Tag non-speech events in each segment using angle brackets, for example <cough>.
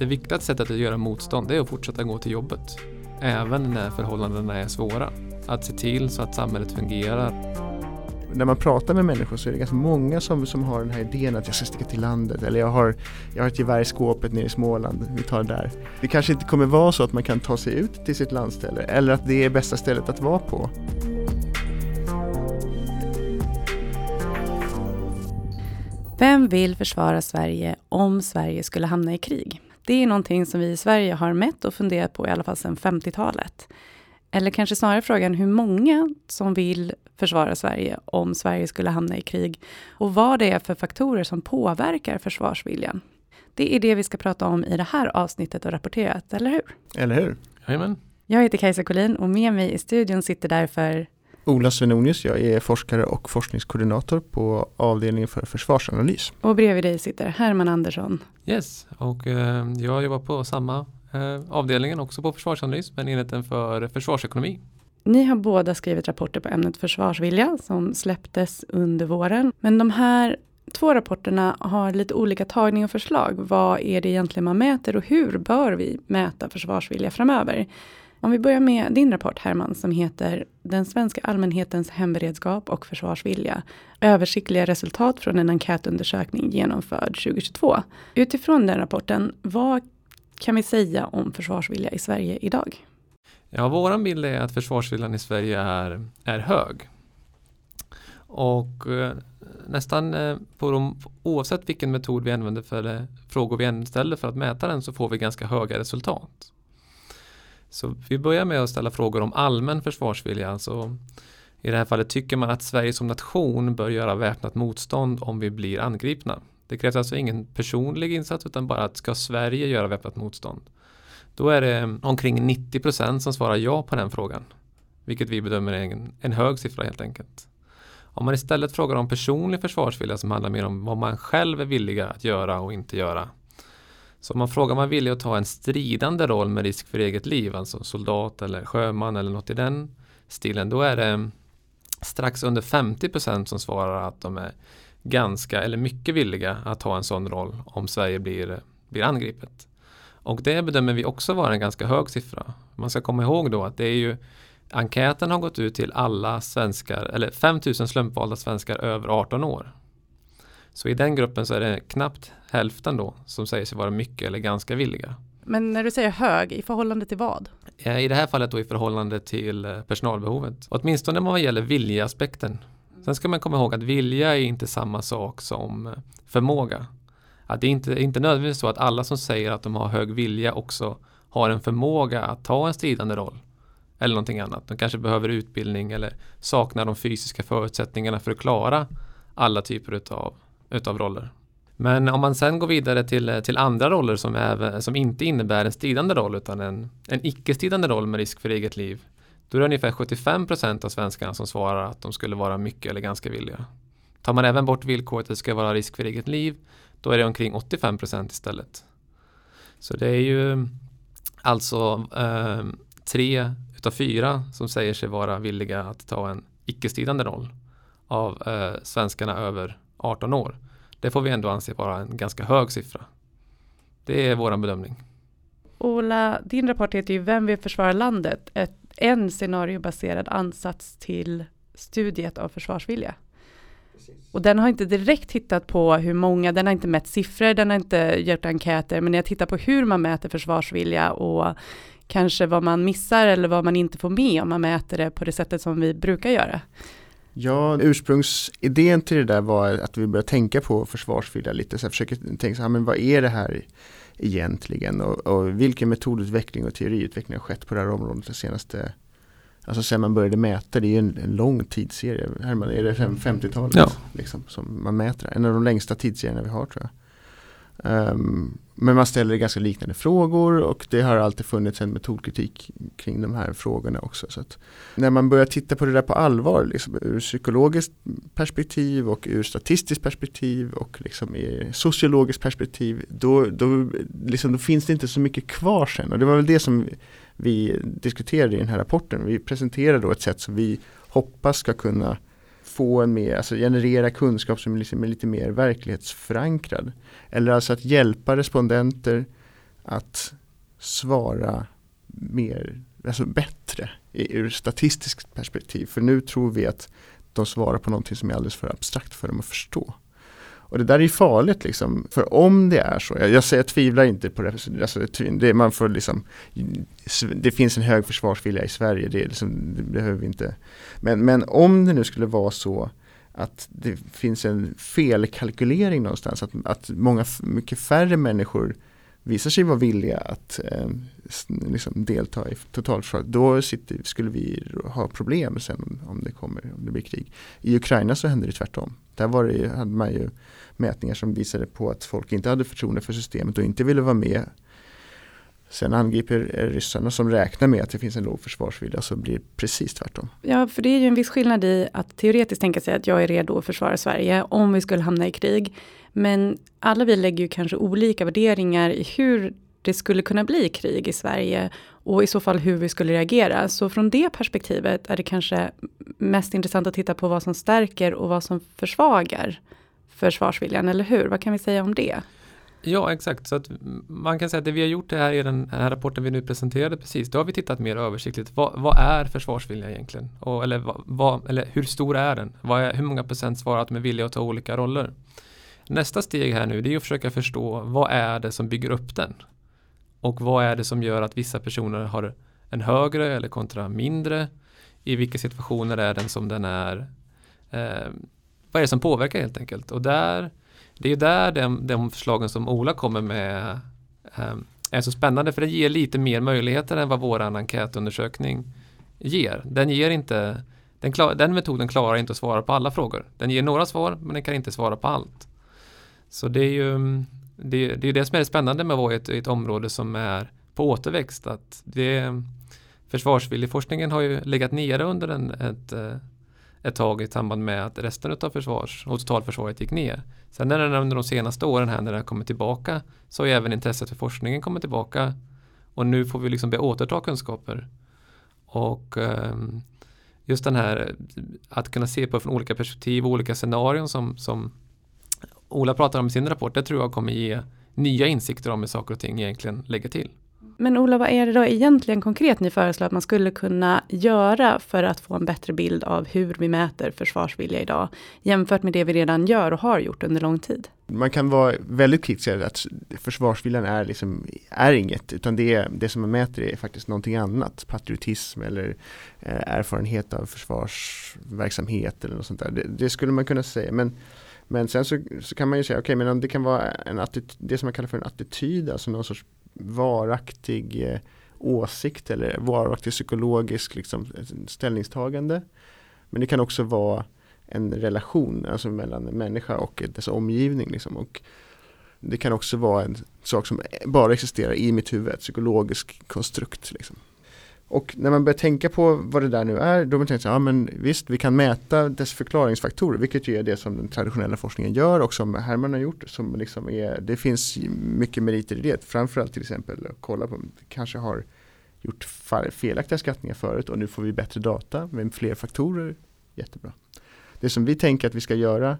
Det viktigaste sättet att göra motstånd är att fortsätta gå till jobbet. Även när förhållandena är svåra. Att se till så att samhället fungerar. När man pratar med människor så är det ganska många som, som har den här idén att jag ska sticka till landet eller jag har, jag har ett gevär i skåpet nere i Småland, vi tar det där. Det kanske inte kommer vara så att man kan ta sig ut till sitt landställe eller att det är bästa stället att vara på. Vem vill försvara Sverige om Sverige skulle hamna i krig? Det är någonting som vi i Sverige har mätt och funderat på i alla fall sedan 50-talet. Eller kanske snarare frågan hur många som vill försvara Sverige om Sverige skulle hamna i krig och vad det är för faktorer som påverkar försvarsviljan. Det är det vi ska prata om i det här avsnittet av Rapporterat, eller hur? Eller hur? Jajamän. Jag heter Kajsa Collin och med mig i studion sitter därför Ola Svenonius, jag är forskare och forskningskoordinator på avdelningen för försvarsanalys. Och bredvid dig sitter Herman Andersson. Yes, och eh, jag jobbar på samma eh, avdelningen, också på försvarsanalys, men enheten för försvarsekonomi. Ni har båda skrivit rapporter på ämnet försvarsvilja som släpptes under våren. Men de här två rapporterna har lite olika tagning och förslag. Vad är det egentligen man mäter och hur bör vi mäta försvarsvilja framöver? Om vi börjar med din rapport Herman som heter Den svenska allmänhetens hemberedskap och försvarsvilja. Översiktliga resultat från en enkätundersökning genomförd 2022. Utifrån den rapporten, vad kan vi säga om försvarsvilja i Sverige idag? Ja, våran bild är att försvarsviljan i Sverige är, är hög. Och eh, nästan eh, på de, oavsett vilken metod vi använder för det, frågor vi ställer för att mäta den så får vi ganska höga resultat. Så vi börjar med att ställa frågor om allmän försvarsvilja. Alltså, I det här fallet tycker man att Sverige som nation bör göra väpnat motstånd om vi blir angripna. Det krävs alltså ingen personlig insats utan bara att ska Sverige göra väpnat motstånd. Då är det omkring 90 procent som svarar ja på den frågan. Vilket vi bedömer är en, en hög siffra helt enkelt. Om man istället frågar om personlig försvarsvilja som handlar mer om vad man själv är villiga att göra och inte göra så om man frågar om man är villig att ta en stridande roll med risk för eget liv, alltså soldat eller sjöman eller något i den stilen, då är det strax under 50% som svarar att de är ganska eller mycket villiga att ta en sån roll om Sverige blir, blir angripet. Och det bedömer vi också vara en ganska hög siffra. Man ska komma ihåg då att det är ju enkäten har gått ut till alla svenskar, eller 5000 slumpvalda svenskar över 18 år. Så i den gruppen så är det knappt hälften då som säger sig vara mycket eller ganska villiga. Men när du säger hög, i förhållande till vad? I det här fallet då i förhållande till eh, personalbehovet. Åtminstone vad gäller viljeaspekten. Sen ska man komma ihåg att vilja är inte samma sak som eh, förmåga. Att det är inte, inte nödvändigtvis så att alla som säger att de har hög vilja också har en förmåga att ta en stridande roll. Eller någonting annat. De kanske behöver utbildning eller saknar de fysiska förutsättningarna för att klara alla typer utav utav roller. Men om man sen går vidare till, eh, till andra roller som, är, som inte innebär en stridande roll utan en, en icke-stridande roll med risk för eget liv. Då är det ungefär 75 procent av svenskarna som svarar att de skulle vara mycket eller ganska villiga. Tar man även bort villkoret att det ska vara risk för eget liv då är det omkring 85 procent istället. Så det är ju alltså eh, tre utav fyra som säger sig vara villiga att ta en icke-stridande roll av eh, svenskarna över 18 år. Det får vi ändå anse vara en ganska hög siffra. Det är vår bedömning. Ola, din rapport heter ju Vem vill försvara landet? Ett, en scenariobaserad ansats till studiet av försvarsvilja. Och den har inte direkt tittat på hur många, den har inte mätt siffror, den har inte gjort enkäter, men jag tittar på hur man mäter försvarsvilja och kanske vad man missar eller vad man inte får med om man mäter det på det sättet som vi brukar göra. Ja, ursprungsidén till det där var att vi började tänka på försvarsvilja lite. Så jag försöker tänka så här, men vad är det här egentligen? Och, och vilken metodutveckling och teoriutveckling har skett på det här området det senaste Alltså sen man började mäta, det är ju en, en lång tidsserie. Herman, är det 50-talet ja. liksom, som man mäter? En av de längsta tidsserierna vi har tror jag. Um, men man ställer ganska liknande frågor och det har alltid funnits en metodkritik kring de här frågorna också. Så när man börjar titta på det där på allvar, liksom, ur psykologiskt perspektiv och ur statistiskt perspektiv och liksom i sociologiskt perspektiv, då, då, liksom, då finns det inte så mycket kvar sen. Och det var väl det som vi diskuterade i den här rapporten. Vi presenterade då ett sätt som vi hoppas ska kunna få en mer, alltså generera kunskap som liksom är lite mer verklighetsförankrad. Eller alltså att hjälpa respondenter att svara mer, alltså bättre ur statistiskt perspektiv. För nu tror vi att de svarar på någonting som är alldeles för abstrakt för dem att förstå. Och det där är ju farligt liksom. För om det är så, jag, jag, säger, jag tvivlar inte på det, alltså, det, man får liksom, det finns en hög försvarsvilja i Sverige, det, liksom, det behöver vi inte. Men, men om det nu skulle vara så att det finns en felkalkylering någonstans, att, att många, mycket färre människor visar sig vara villiga att eh, liksom delta i totalförsvaret, då sitter, skulle vi ha problem sen om det kommer, om det blir krig. I Ukraina så hände det tvärtom. Där var det, hade man ju mätningar som visade på att folk inte hade förtroende för systemet och inte ville vara med. Sen angriper ryssarna som räknar med att det finns en låg försvarsvilja så blir det precis tvärtom. Ja, för det är ju en viss skillnad i att teoretiskt tänka sig att jag är redo att försvara Sverige om vi skulle hamna i krig. Men alla vi lägger ju kanske olika värderingar i hur det skulle kunna bli krig i Sverige och i så fall hur vi skulle reagera. Så från det perspektivet är det kanske mest intressant att titta på vad som stärker och vad som försvagar försvarsviljan, eller hur? Vad kan vi säga om det? Ja, exakt. Så att man kan säga att det vi har gjort det här i den här rapporten vi nu presenterade precis, då har vi tittat mer översiktligt. Vad, vad är försvarsviljan egentligen? Och, eller, vad, eller hur stor är den? Är, hur många procent svarar att de är villiga att ta olika roller? Nästa steg här nu det är att försöka förstå vad är det som bygger upp den? Och vad är det som gör att vissa personer har en högre eller kontra mindre? I vilka situationer är den som den är? Eh, vad är det som påverkar helt enkelt? Och där, det är där de, de förslagen som Ola kommer med eh, är så spännande för det ger lite mer möjligheter än vad vår enkätundersökning ger. Den ger inte den, klar, den metoden klarar inte att svara på alla frågor. Den ger några svar men den kan inte svara på allt. Så det är ju det, det är det som är det spännande med att vara i ett, ett område som är på återväxt. Att det, försvarsviljeforskningen har ju legat nere under en, ett, eh, ett tag i samband med att resten av försvars och totalförsvaret gick ner. Sen när den under de senaste åren här när den kommit tillbaka så har ju även intresset för forskningen kommit tillbaka och nu får vi liksom börja återta kunskaper. Och um, just den här att kunna se på från olika perspektiv och olika scenarion som, som Ola pratar om i sin rapport, det tror jag kommer ge nya insikter om hur saker och ting egentligen lägger till. Men Ola, vad är det då egentligen konkret ni föreslår att man skulle kunna göra för att få en bättre bild av hur vi mäter försvarsvilja idag jämfört med det vi redan gör och har gjort under lång tid? Man kan vara väldigt kritisk att försvarsviljan är, liksom, är inget utan det, det som man mäter är faktiskt någonting annat. Patriotism eller eh, erfarenhet av försvarsverksamhet eller något sånt där. Det, det skulle man kunna säga. Men men sen så, så kan man ju säga, okej okay, men om det kan vara en attityd, det som man kallar för en attityd, alltså någon sorts varaktig eh, åsikt eller varaktig psykologisk liksom, ställningstagande. Men det kan också vara en relation alltså mellan en människa och dess omgivning. Liksom. Och det kan också vara en sak som bara existerar i mitt huvud, ett psykologiskt konstrukt. Liksom. Och när man börjar tänka på vad det där nu är, då man tänker man ja men visst vi kan mäta dess förklaringsfaktorer, vilket ju är det som den traditionella forskningen gör och som Herman har gjort. Som liksom är, det finns mycket meriter i det, framförallt till exempel att kolla på, kanske har gjort felaktiga skattningar förut och nu får vi bättre data med fler faktorer, jättebra. Det som vi tänker att vi ska göra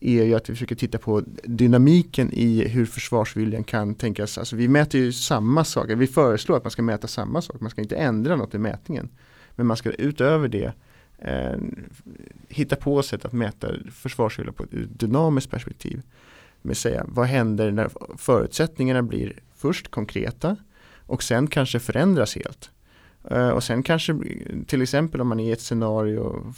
är ju att vi försöker titta på dynamiken i hur försvarsviljan kan tänkas. Alltså vi mäter ju samma saker, vi föreslår att man ska mäta samma sak, man ska inte ändra något i mätningen. Men man ska utöver det eh, hitta på sätt att mäta försvarsvilja på ett dynamiskt perspektiv. Med säga, vad händer när förutsättningarna blir först konkreta och sen kanske förändras helt. Eh, och sen kanske till exempel om man är i ett scenario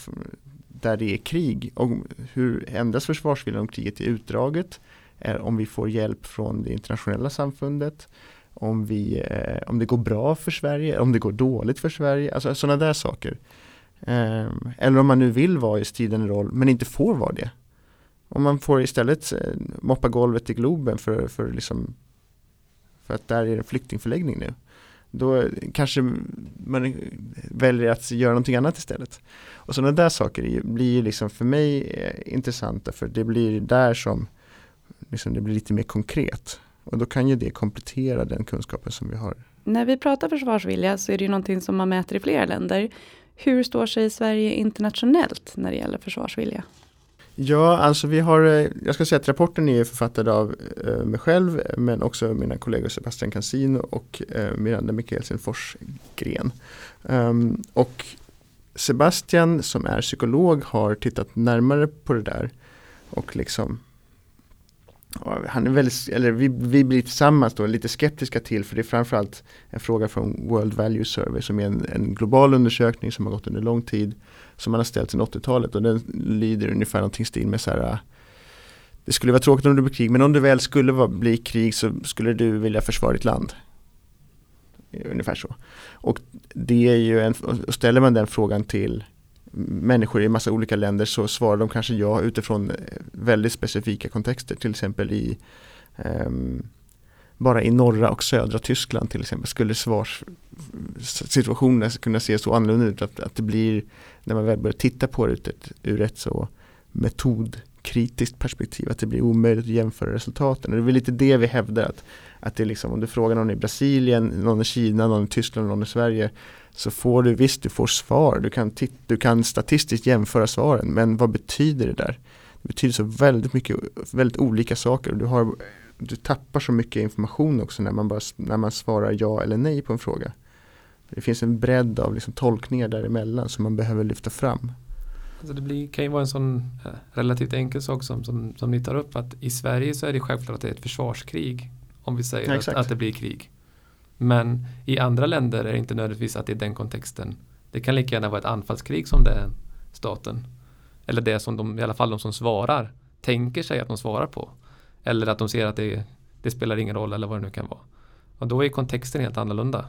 där det är krig. Och hur ändras försvarsviljan om kriget är utdraget? Eh, om vi får hjälp från det internationella samfundet? Om, vi, eh, om det går bra för Sverige? Om det går dåligt för Sverige? Alltså sådana där saker. Eh, eller om man nu vill vara i striden roll men inte får vara det. Om man får istället eh, moppa golvet i Globen för, för, liksom, för att där är en flyktingförläggning nu då kanske man väljer att göra någonting annat istället. Och sådana där saker blir liksom för mig eh, intressanta för det blir där som liksom det blir lite mer konkret. Och då kan ju det komplettera den kunskapen som vi har. När vi pratar försvarsvilja så är det ju någonting som man mäter i flera länder. Hur står sig Sverige internationellt när det gäller försvarsvilja? Ja, alltså vi har, eh, jag ska säga att rapporten är författad av eh, mig själv men också mina kollegor Sebastian Cansino och eh, Miranda Mikkelsen Forsgren. Ehm, och Sebastian som är psykolog har tittat närmare på det där och liksom han är väldigt, eller vi, vi blir tillsammans då lite skeptiska till för det är framförallt en fråga från World Value Survey som är en, en global undersökning som har gått under lång tid som man har ställt sedan 80-talet och den lyder ungefär någonting stil med så här äh, Det skulle vara tråkigt om det blir krig men om det väl skulle bli krig så skulle du vilja försvara ditt land. Ungefär så. Och det är ju en, och ställer man den frågan till människor i massa olika länder så svarar de kanske ja utifrån eh, väldigt specifika kontexter. Till exempel i um, bara i norra och södra Tyskland till exempel skulle svarssituationen kunna se så annorlunda ut att, att det blir när man väl börjar titta på det ur ett, ur ett så metodkritiskt perspektiv att det blir omöjligt att jämföra resultaten. Och det är väl lite det vi hävdar att, att det är liksom om du frågar någon i Brasilien, någon i Kina, någon i Tyskland, någon i Sverige så får du visst, du får svar, du kan, du kan statistiskt jämföra svaren men vad betyder det där? Det betyder så väldigt mycket, väldigt olika saker. Du har du tappar så mycket information också när man, bara, när man svarar ja eller nej på en fråga. Det finns en bredd av liksom tolkningar däremellan som man behöver lyfta fram. Alltså det blir, kan ju vara en sån eh, relativt enkel sak som, som, som ni tar upp att i Sverige så är det självklart att det är ett försvarskrig om vi säger ja, att, att, det blir krig. Men i andra länder är det inte nödvändigtvis att det är den kontexten. Det kan lika gärna vara ett anfallskrig som det är staten. Eller det som de, i alla fall de som svarar, tänker sig att de svarar på. Eller att de ser att det, det spelar ingen roll eller vad det nu kan vara. Och då är kontexten helt annorlunda.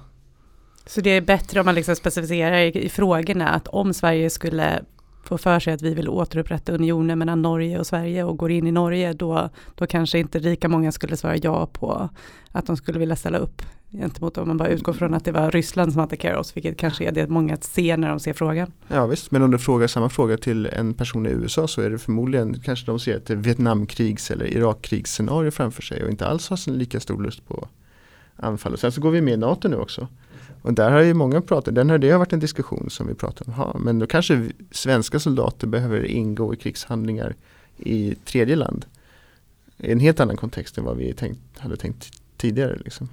Så det är bättre om man liksom specificerar i, i frågorna att om Sverige skulle få för sig att vi vill återupprätta unionen mellan Norge och Sverige och går in i Norge, då, då kanske inte lika många skulle svara ja på att de skulle vilja ställa upp gentemot om man bara utgår från att det var Ryssland som attackerade oss, vilket kanske är det många ser när de ser frågan. Ja visst, men om du frågar samma fråga till en person i USA så är det förmodligen kanske de ser ett Vietnamkrigs eller Irakkrigs-scenario framför sig och inte alls har lika stor lust på anfall. Och sen så går vi med i NATO nu också. Och där har ju många pratat, den här, det har varit en diskussion som vi pratar om. Ha, men då kanske svenska soldater behöver ingå i krigshandlingar i tredje land. I en helt annan kontext än vad vi tänkt, hade tänkt tidigare. Liksom.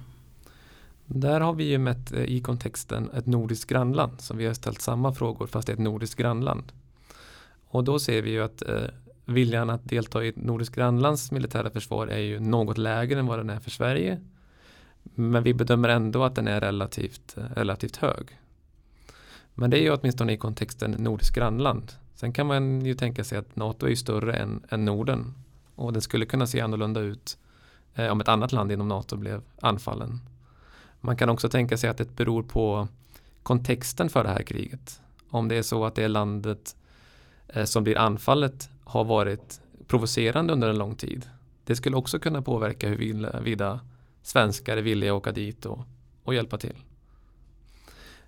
Där har vi ju mätt eh, i kontexten ett nordiskt grannland så vi har ställt samma frågor fast det är ett nordiskt grannland. Och då ser vi ju att eh, viljan att delta i ett nordiskt grannlands militära försvar är ju något lägre än vad den är för Sverige. Men vi bedömer ändå att den är relativt, eh, relativt hög. Men det är ju åtminstone i kontexten nordiskt grannland. Sen kan man ju tänka sig att NATO är ju större än, än Norden. Och den skulle kunna se annorlunda ut eh, om ett annat land inom NATO blev anfallen. Man kan också tänka sig att det beror på kontexten för det här kriget. Om det är så att det landet eh, som blir anfallet har varit provocerande under en lång tid. Det skulle också kunna påverka huruvida svenskar är villiga att åka dit och, och hjälpa till.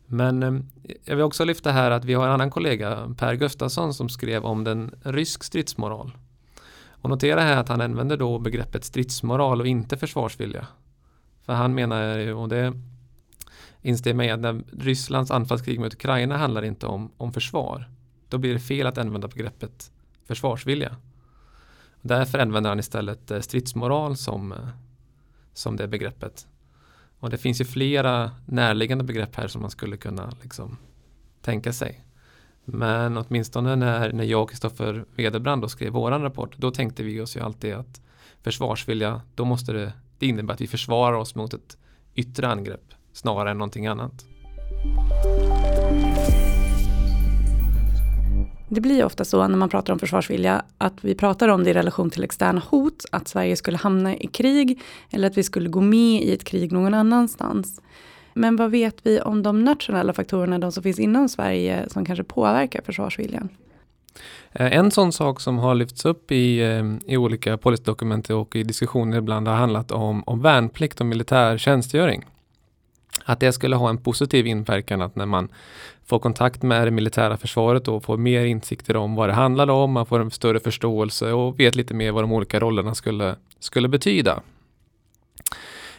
Men eh, jag vill också lyfta här att vi har en annan kollega, Per Gustafsson, som skrev om den rysk stridsmoral. Och notera här att han använder då begreppet stridsmoral och inte försvarsvilja. För han menar, ju och det instämmer jag i att Rysslands anfallskrig mot Ukraina handlar inte om, om försvar. Då blir det fel att använda begreppet försvarsvilja. Därför använder han istället eh, stridsmoral som, eh, som det begreppet. Och det finns ju flera närliggande begrepp här som man skulle kunna liksom tänka sig. Men åtminstone när, när jag och Kristoffer Wederbrand skrev vår rapport, då tänkte vi oss ju alltid att försvarsvilja, då måste det det innebär att vi försvarar oss mot ett yttre angrepp snarare än någonting annat. Det blir ofta så när man pratar om försvarsvilja att vi pratar om det i relation till externa hot, att Sverige skulle hamna i krig eller att vi skulle gå med i ett krig någon annanstans. Men vad vet vi om de nationella faktorerna, de som finns inom Sverige som kanske påverkar försvarsviljan? Eh, en sån sak som har lyfts upp i, eh, i olika policydokument och i diskussioner ibland har handlat om, om värnplikt och militär tjänstgöring. Att det skulle ha en positiv inverkan att när man får kontakt med det militära försvaret och får mer insikter om vad det handlar om, man får en större förståelse och vet lite mer vad de olika rollerna skulle, skulle betyda.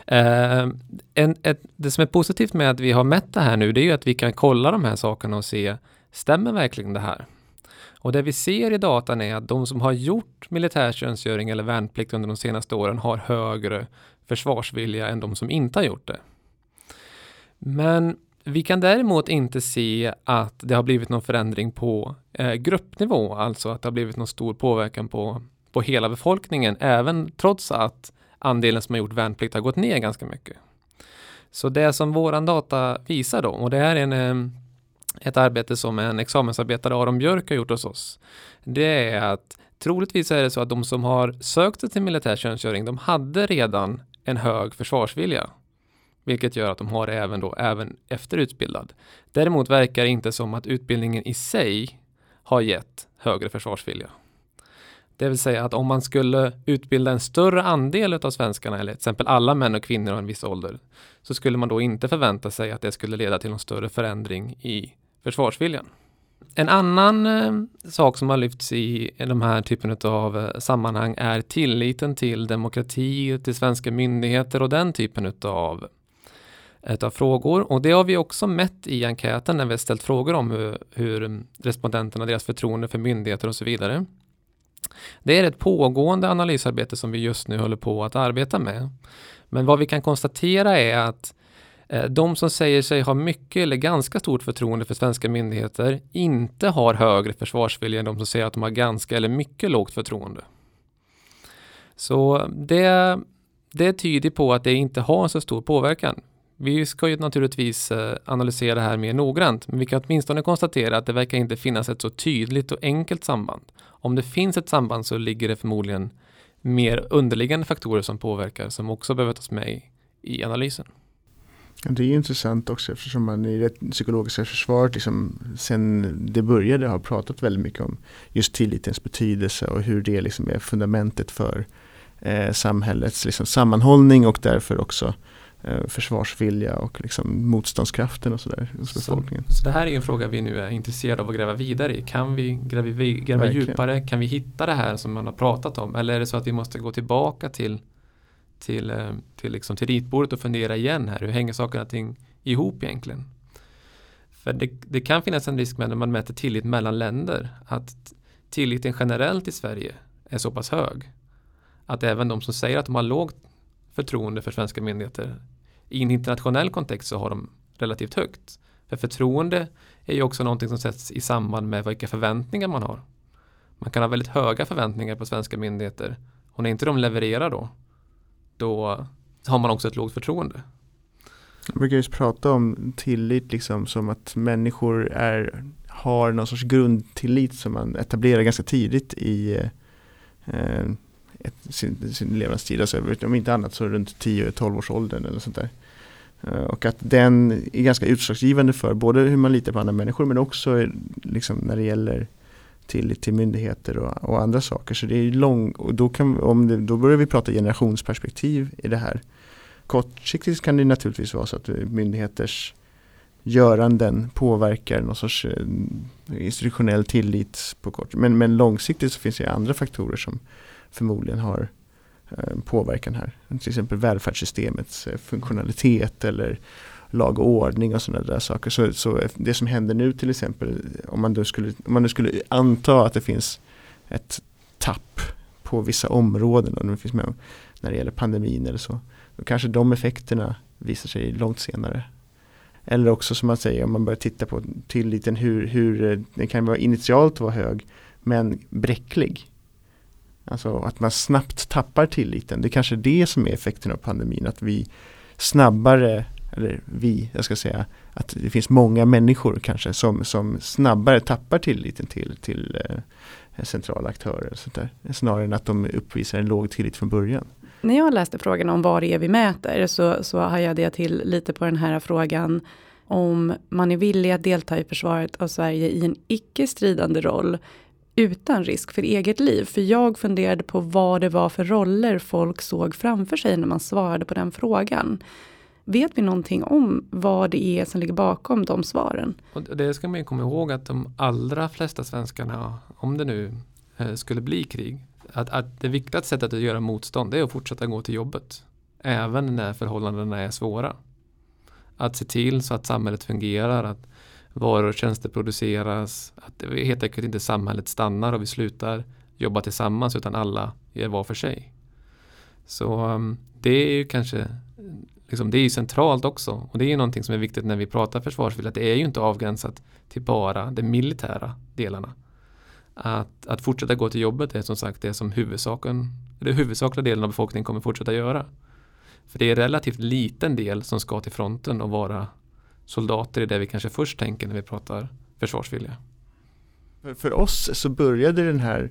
Eh, en, ett, det som är positivt med att vi har mätt det här nu det är ju att vi kan kolla de här sakerna och se stämmer verkligen det här? Och det vi ser i datan är att de som har gjort militärtjänstgöring eller värnplikt under de senaste åren har högre försvarsvilja än de som inte har gjort det. Men vi kan däremot inte se att det har blivit någon förändring på eh, gruppnivå, alltså att det har blivit någon stor påverkan på, på hela befolkningen, även trots att andelen som har gjort värnplikt har gått ner ganska mycket. Så det som våran data visar då, och det här är en, eh, ett arbete som en examensarbetare Aron Björk har gjort hos oss, det är att troligtvis är det så att de som har sökt sig till militär tjänstgöring, de hade redan en hög försvarsvilja. Vilket gör att de har det även då, även efter utbildad. Däremot verkar det inte som att utbildningen i sig har gett högre försvarsvilja. Det vill säga att om man skulle utbilda en större andel av svenskarna, eller till exempel alla män och kvinnor av en viss ålder, så skulle man då inte förvänta sig att det skulle leda till någon större förändring i försvarsviljan. En annan eh, sak som har lyfts i, de här typen av eh, sammanhang är tilliten till demokrati, till svenska myndigheter och den typen av utav frågor och det har vi också mätt i enkäten när vi har ställt frågor om hur, hur respondenterna, deras förtroende för myndigheter och så vidare. Det är ett pågående analysarbete som vi just nu håller på att arbeta med. Men vad vi kan konstatera är att eh, Eh, de som säger sig ha mycket eller ganska stort förtroende för svenska myndigheter inte har högre försvarsvilja än de som säger att de har ganska eller mycket lågt förtroende. Så det, det tyder på att det inte har så stor påverkan. Vi ska ju naturligtvis eh, analysera det här mer noggrant, men vi kan åtminstone konstatera att det verkar inte finnas ett så tydligt och enkelt samband. Om det finns ett samband så ligger det förmodligen mer underliggande faktorer som påverkar som också behöver tas med i, i analysen. Det är intressant också eftersom man i det psykologiska försvaret liksom, sen det började har pratat väldigt mycket om just tillitens betydelse och hur det liksom är fundamentet för eh, samhällets liksom, sammanhållning och därför också Eh, försvarsvilja och liksom motståndskraften och sådär hos befolkningen. Så, så, det här är en fråga vi nu är intresserade av att gräva vidare i. Kan vi gräva, gräva djupare? Kan vi hitta det här som man har pratat om? Eller är det så att vi måste gå tillbaka till, till, eh, till, liksom, till ritbordet och fundera igen här. Hur hänger saker och ting ihop egentligen? För det, det kan finnas en risk med när man mäter tillit mellan länder att tilliten generellt i Sverige är så pass hög att även de som säger att de har lågt förtroende för svenska myndigheter i en internationell kontext så har de relativt högt. För förtroende är ju också någonting som sätts i samband med vilka förväntningar man har. Man kan ha väldigt höga förväntningar på svenska myndigheter och när inte de levererar då, då har man också ett lågt förtroende. Jag brukar just prata om tillit liksom som att människor är, har någon sorts grundtillit som man etablerar ganska tidigt i eh, ett, sin, sin levnadstid. Alltså, om inte annat så runt 10-12 års åldern eller sånt där. Eh, och att den är ganska utslagsgivande för både hur man litar på andra människor men också liksom när det gäller tillit till myndigheter och, och, andra saker. Så det är lång, och då, kan, om det, då börjar vi prata generationsperspektiv i det här. Kortsiktigt kan det naturligtvis vara så att myndigheters göranden påverkar någon sorts eh, institutionell tillit på kort. Men, men långsiktigt så finns det andra faktorer som förmodligen har eh, påverkan här. Till exempel välfärdssystemets eh, funktionalitet eller lag och ordning och sådana där saker. Så, så det som händer nu till exempel om man, då skulle, om man nu skulle anta att det finns ett tapp på vissa områden om det finns med när det gäller pandemin eller så. Då kanske de effekterna visar sig långt senare. Eller också som man säger om man börjar titta på tilliten hur, hur den kan vara initialt vara hög men bräcklig. Alltså att man snabbt tappar tilliten. Det är kanske är det som är effekten av pandemin. Att vi snabbare, eller vi, jag ska säga, att det finns många människor kanske som, som snabbare tappar tilliten till, till eh, centrala aktörer. Och sånt där. Snarare än att de uppvisar en låg tillit från början. När jag läste frågan om vad det är vi mäter så, så hajade jag till lite på den här frågan om man är villig att delta i försvaret av Sverige i en icke stridande roll utan risk för eget liv. För jag funderade på vad det var för roller folk såg framför sig när man svarade på den frågan. Vet vi någonting om vad det är som ligger bakom de svaren? Och det ska man komma ihåg att de allra flesta svenskarna, om det nu eh, skulle bli krig, att, att det viktigaste sättet att göra motstånd det är att fortsätta gå till jobbet. Även när förhållandena är svåra. Att se till så att samhället fungerar, att varor och tjänster produceras, att det helt enkelt inte samhället stannar och vi slutar jobba tillsammans utan alla gör var för sig. Så ehm, det är ju kanske liksom, det är ju centralt också och det är ju någonting som är viktigt när vi pratar försvarsvilja. Det är ju inte avgränsat till bara de militära delarna. Att, att fortsätta gå till jobbet är som sagt det som huvudsaken, det huvudsakliga delen av befolkningen kommer fortsätta göra. För det är en relativt liten del som ska till fronten och vara soldater i det vi kanske först tänker när vi pratar försvarsvilja. För, för oss så började den här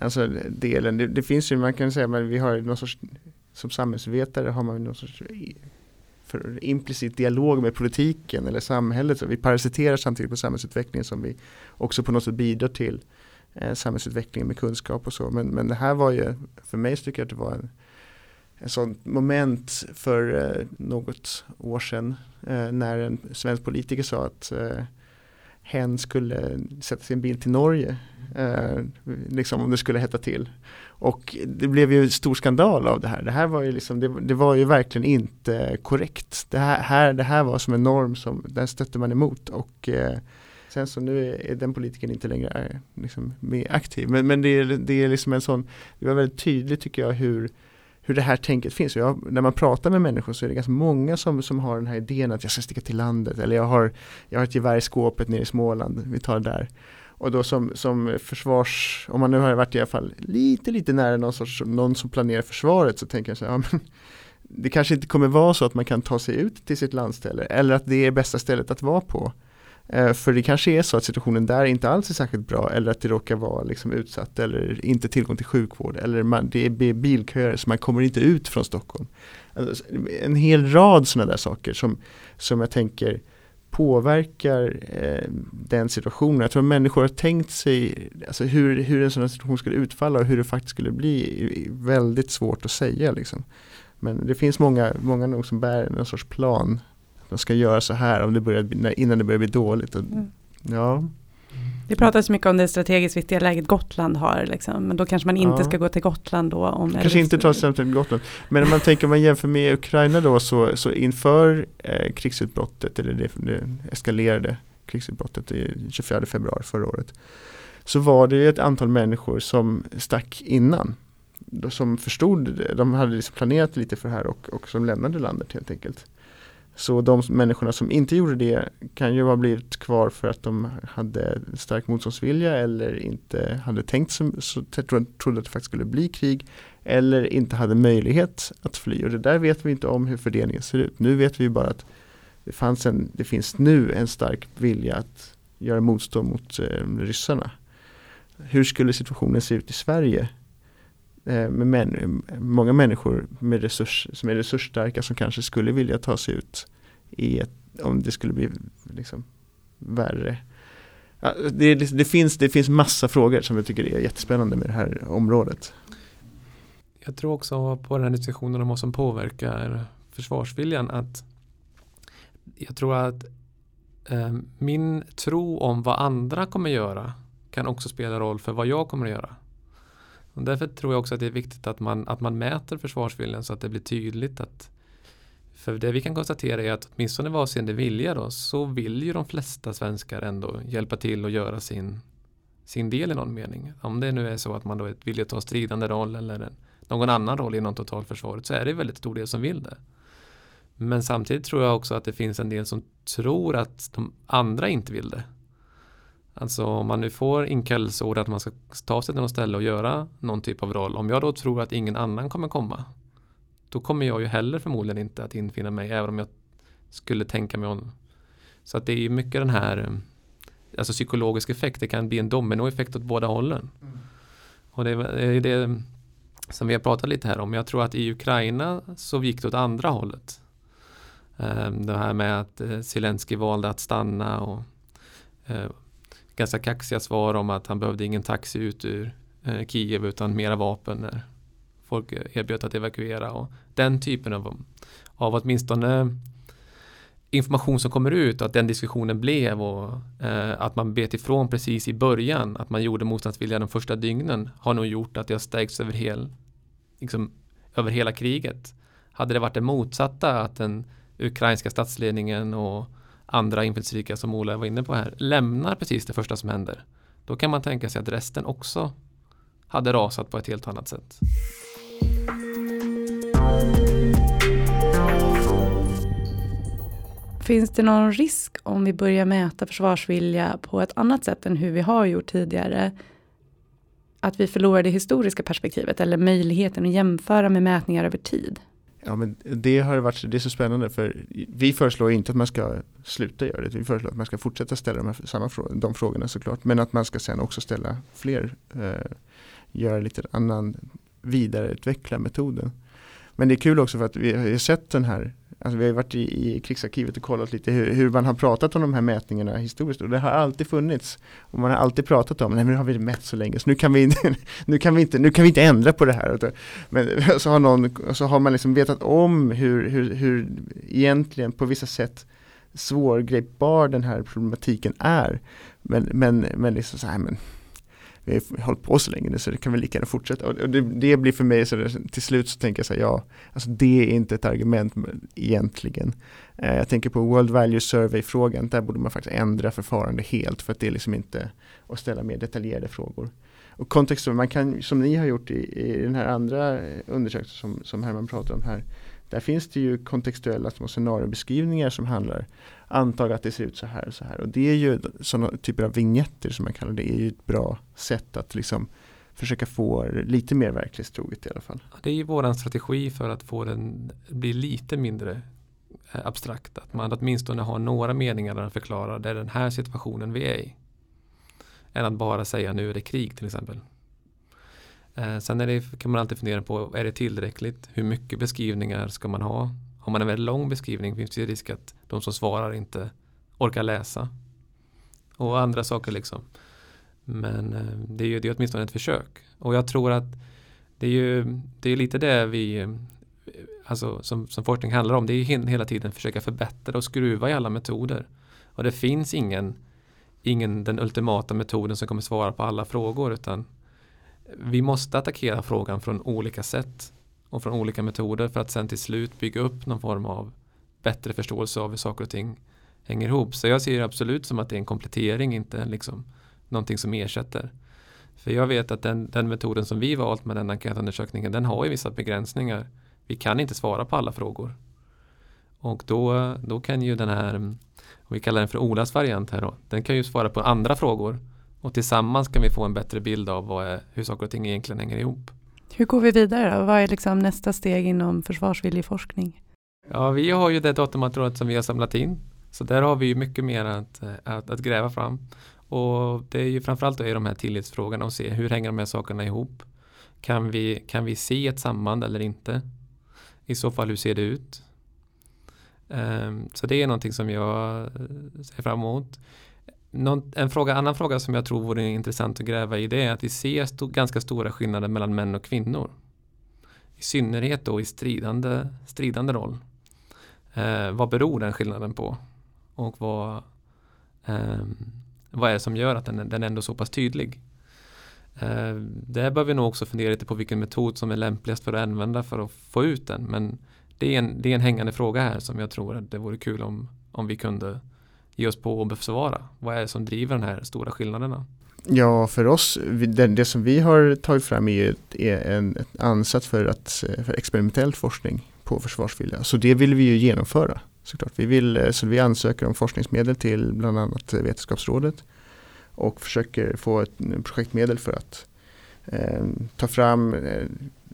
alltså delen, det, det finns ju, man kan säga, men vi har någon sorts, som samhällsvetare har man någon sorts eh, för implicit dialog med politiken eller samhället. Så vi parasiterar samtidigt på samhällsutvecklingen som vi också på något sätt bidrar till eh, samhällsutvecklingen med kunskap och så. Men, men det här var ju, för mig så tycker jag att det var en, en sånt moment för eh, något år sedan eh, när en svensk politiker sa att eh, hen skulle sätta sin bil till Norge. Eh, liksom om det skulle hetta till. Och det blev ju stor skandal av det här. Det här var ju, liksom, det, det var ju verkligen inte korrekt. Det här, här, det här var som en norm som den stötte man emot. Och eh, sen så nu är, är den politikern inte längre är, liksom, mer aktiv. Men, men det, är, det är liksom en sån, det var väldigt tydligt tycker jag hur hur det här tänket finns. Jag, när man pratar med människor så är det ganska många som, som har den här idén att jag ska sticka till landet eller jag har, jag har ett gevär i skåpet nere i Småland, vi tar det där. Och då som, som försvars, om man nu har varit i alla fall lite, lite nära någon, sorts, någon som planerar försvaret så tänker jag så här, ja, men, det kanske inte kommer vara så att man kan ta sig ut till sitt landställe eller att det är bästa stället att vara på. Eh, för det kanske är så att situationen där inte alls är särskilt bra eller att det råkar vara liksom utsatt eller inte tillgång till sjukvård eller man, det är bilköer så man kommer inte ut från Stockholm. Alltså, en hel rad sådana där saker som, som jag tänker påverkar eh, den situationen. Jag tror att människor har tänkt sig alltså hur, hur en sån situation skulle utfalla och hur det faktiskt skulle bli väldigt svårt att säga. Liksom. Men det finns många, många nog som bär en sorts plan de ska göra så här om det börjar, innan det börjar bli dåligt. Och, mm. ja. Det pratas mycket om det strategiskt viktiga läget Gotland har, liksom. men då kanske man inte ja. ska gå till Gotland då. Om kanske inte ta sig till Gotland. Men om man tänker om man jämför med Ukraina då så, så inför eh, krigsutbrottet, eller det, det eskalerade krigsutbrottet i 24 februari förra året, så var det ett antal människor som stack innan. Som förstod, de hade liksom planerat lite för det här och, och som lämnade landet helt enkelt. Så de människorna som inte gjorde det kan ju ha blivit kvar för att de hade stark motståndsvilja eller inte hade tänkt sig så trodde att det faktiskt skulle bli krig eller inte hade möjlighet att fly. Och det där vet vi inte om hur fördelningen ser ut. Nu vet vi bara att det, fanns en, det finns nu en stark vilja att göra motstånd mot eh, ryssarna. Hur skulle situationen se ut i Sverige Eh, med män, många människor med resurs, som är resursstarka som kanske skulle vilja ta sig ut i ett, om det skulle bli liksom värre. Ja, det, liksom, det, finns, det finns massa frågor som jag tycker är jättespännande med det här området. Jag tror också på den här diskussionen om vad som påverkar försvarsviljan att jag tror att eh, min tro om vad andra kommer göra kan också spela roll för vad jag kommer att göra. Och därför tror jag också att det är viktigt att man, att man mäter försvarsviljan så att det blir tydligt att för det vi kan konstatera är att åtminstone vad avseende vilja då så vill ju de flesta svenskar ändå hjälpa till och göra sin, sin del i någon mening. Om det nu är så att man då vill ta stridande roll eller någon annan roll inom totalförsvaret så är det väldigt stor del som vill det. Men samtidigt tror jag också att det finns en del som tror att de andra inte vill det. Alltså om man nu får inkallelseorder att man ska ta sig till något ställe och göra någon typ av roll. Om jag då tror att ingen annan kommer komma. Då kommer jag ju heller förmodligen inte att infinna mig även om jag skulle tänka mig om. Så att det är ju mycket den här alltså psykologisk effekt. Det kan bli en dominoeffekt åt båda hållen. Mm. Och det är det som vi har pratat lite här om. Jag tror att i Ukraina så gick det åt andra hållet. Ehm, det här med att eh, Zelensky valde att stanna och eh, ganska kaxiga svar om att han behövde ingen taxi ut ur eh, Kiev utan mera vapen när folk erbjöd att evakuera och den typen av, av åtminstone information som kommer ut att den diskussionen blev och eh, att man bet ifrån precis i början att man gjorde motståndsvilja de första dygnen har nog gjort att det har stärkts över, hel, liksom, över hela kriget. Hade det varit det motsatta att den ukrainska statsledningen och andra inflytelserika som Ola var inne på här lämnar precis det första som händer. Då kan man tänka sig att resten också hade rasat på ett helt annat sätt. Finns det någon risk om vi börjar mäta försvarsvilja på ett annat sätt än hur vi har gjort tidigare? Att vi förlorar det historiska perspektivet eller möjligheten att jämföra med mätningar över tid? Ja men det har varit, det är så spännande för vi föreslår inte att man ska sluta göra det. Vi föreslår att man ska fortsätta ställa de, här, samma frå de frågorna såklart. Men att man ska sen också ställa fler, eh, göra lite annan, vidareutveckla metoden. Men det är kul också för att vi har sett den här Alltså vi har varit i, i krigsarkivet och kollat lite hur, hur, man har pratat om de här mätningarna historiskt och det har alltid funnits. Och man har alltid pratat om, nej men nu har vi mätt så länge så nu kan vi, <laughs> nu kan vi, inte, nu kan vi inte ändra på det här. Men <laughs> så har, någon, så har man liksom vetat om hur, hur, hur egentligen på vissa sätt svårgripbar den här problematiken är. Men, men, men liksom så här, men vi har hållit på så länge nu så det kan väl lika gärna fortsätta. Och det, det blir för mig så där, till slut så tänker jag så här, ja, alltså det är inte ett argument egentligen. Eh, jag tänker på World Value Survey-frågan, där borde man faktiskt ändra förfarande helt för att det är liksom inte att ställa mer detaljerade frågor. Och kontexten, man kan, som ni har gjort i, i den här andra eh, undersökningen som, som Herman pratar om här, där finns det ju kontextuella små scenariobeskrivningar som handlar Antag att det ser ut så här och så här. Och det är ju sådana typer av vignetter som man kallar det, är ju ett bra sätt att liksom försöka få lite mer verklighetstroget i alla fall. Det är ju våran strategi för att få den bli lite mindre eh, abstrakt. Att man åtminstone har några meningar där man förklarar det är den här situationen vi är i. Än att bara säga nu är det krig till exempel. Eh, sen är det, kan man alltid fundera på, är det tillräckligt? Hur mycket beskrivningar ska man ha? Har man en väldigt lång beskrivning finns det risk att de som svarar inte orkar läsa. Och andra saker liksom. Men eh, det är ju det är åtminstone ett försök. Och jag tror att det är ju det är lite det vi eh, alltså som, som forskning handlar om. Det är ju hela tiden försöka förbättra och skruva i alla metoder. Och det finns ingen, ingen den ultimata metoden som kommer svara på alla frågor utan vi måste attackera frågan från olika sätt och från olika metoder för att sen till slut bygga upp någon form av bättre förståelse av hur saker och ting hänger ihop. Så jag ser det absolut som att det är en komplettering, inte liksom någonting som ersätter. För jag vet att den, den metoden som vi valt med den enkätundersökningen, den har ju vissa begränsningar. Vi kan inte svara på alla frågor. Och då, då kan ju den här, om vi kallar den för Olas variant här då, den kan ju svara på andra frågor. Och tillsammans kan vi få en bättre bild av är, hur saker och ting egentligen hänger ihop. Hur går vi vidare då? Vad är liksom nästa steg inom försvarsvillig forskning? Ja, vi har ju det datamaterialet som vi har samlat in. Så där har vi ju mycket mer att, att, att gräva fram. Och det är ju framförallt då i de här tillitsfrågorna och se hur hänger de här sakerna ihop. Kan vi, kan vi se ett samband eller inte? I så fall hur ser det ut? Um, så det är någonting som jag ser fram emot. Någon, en fråga, annan fråga som jag tror vore intressant att gräva i det är att vi ser st ganska stora skillnader mellan män och kvinnor. I synnerhet då i stridande, stridande roll. Eh, vad beror den skillnaden på? Och vad, eh, vad är det som gör att den, den är ändå så pass tydlig? Eh, där bör vi nog också fundera lite på vilken metod som är lämpligast för att använda för att få ut den. Men det är en, det är en hängande fråga här som jag tror att det vore kul om, om vi kunde ge oss på och besvara? Vad är det som driver de här stora skillnaderna? Ja, för oss, det, det som vi har tagit fram är, är en ett ansats för, att, eh, för experimentell forskning på försvarsvilja. Så det vill vi ju genomföra såklart. Vi, vill, eh, så vi ansöker om forskningsmedel till bland annat Vetenskapsrådet och försöker få ett mm, projektmedel för att eh, ta fram eh,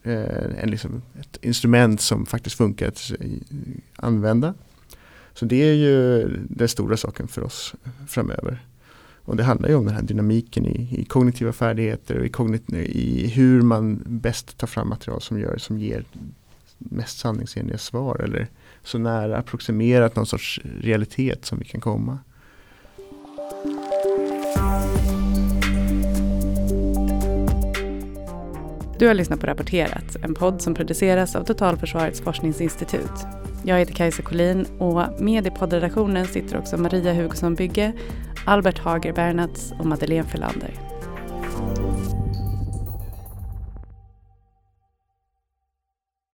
eh, en, liksom, ett instrument som faktiskt funkar att använda så det är ju den stora saken för oss framöver. Och det handlar ju om den här dynamiken i, i kognitiva färdigheter och i, kognit, i hur man bäst tar fram material som, gör, som ger mest sanningsenliga svar eller så nära approximerat någon sorts realitet som vi kan komma. Du har lyssnat på Rapporterat, en podd som produceras av Totalförsvarets forskningsinstitut. Jag heter Kajsa Collin och med i poddredaktionen sitter också Maria Hugosson Bygge, Albert Hager Bernats och Madeleine Felander.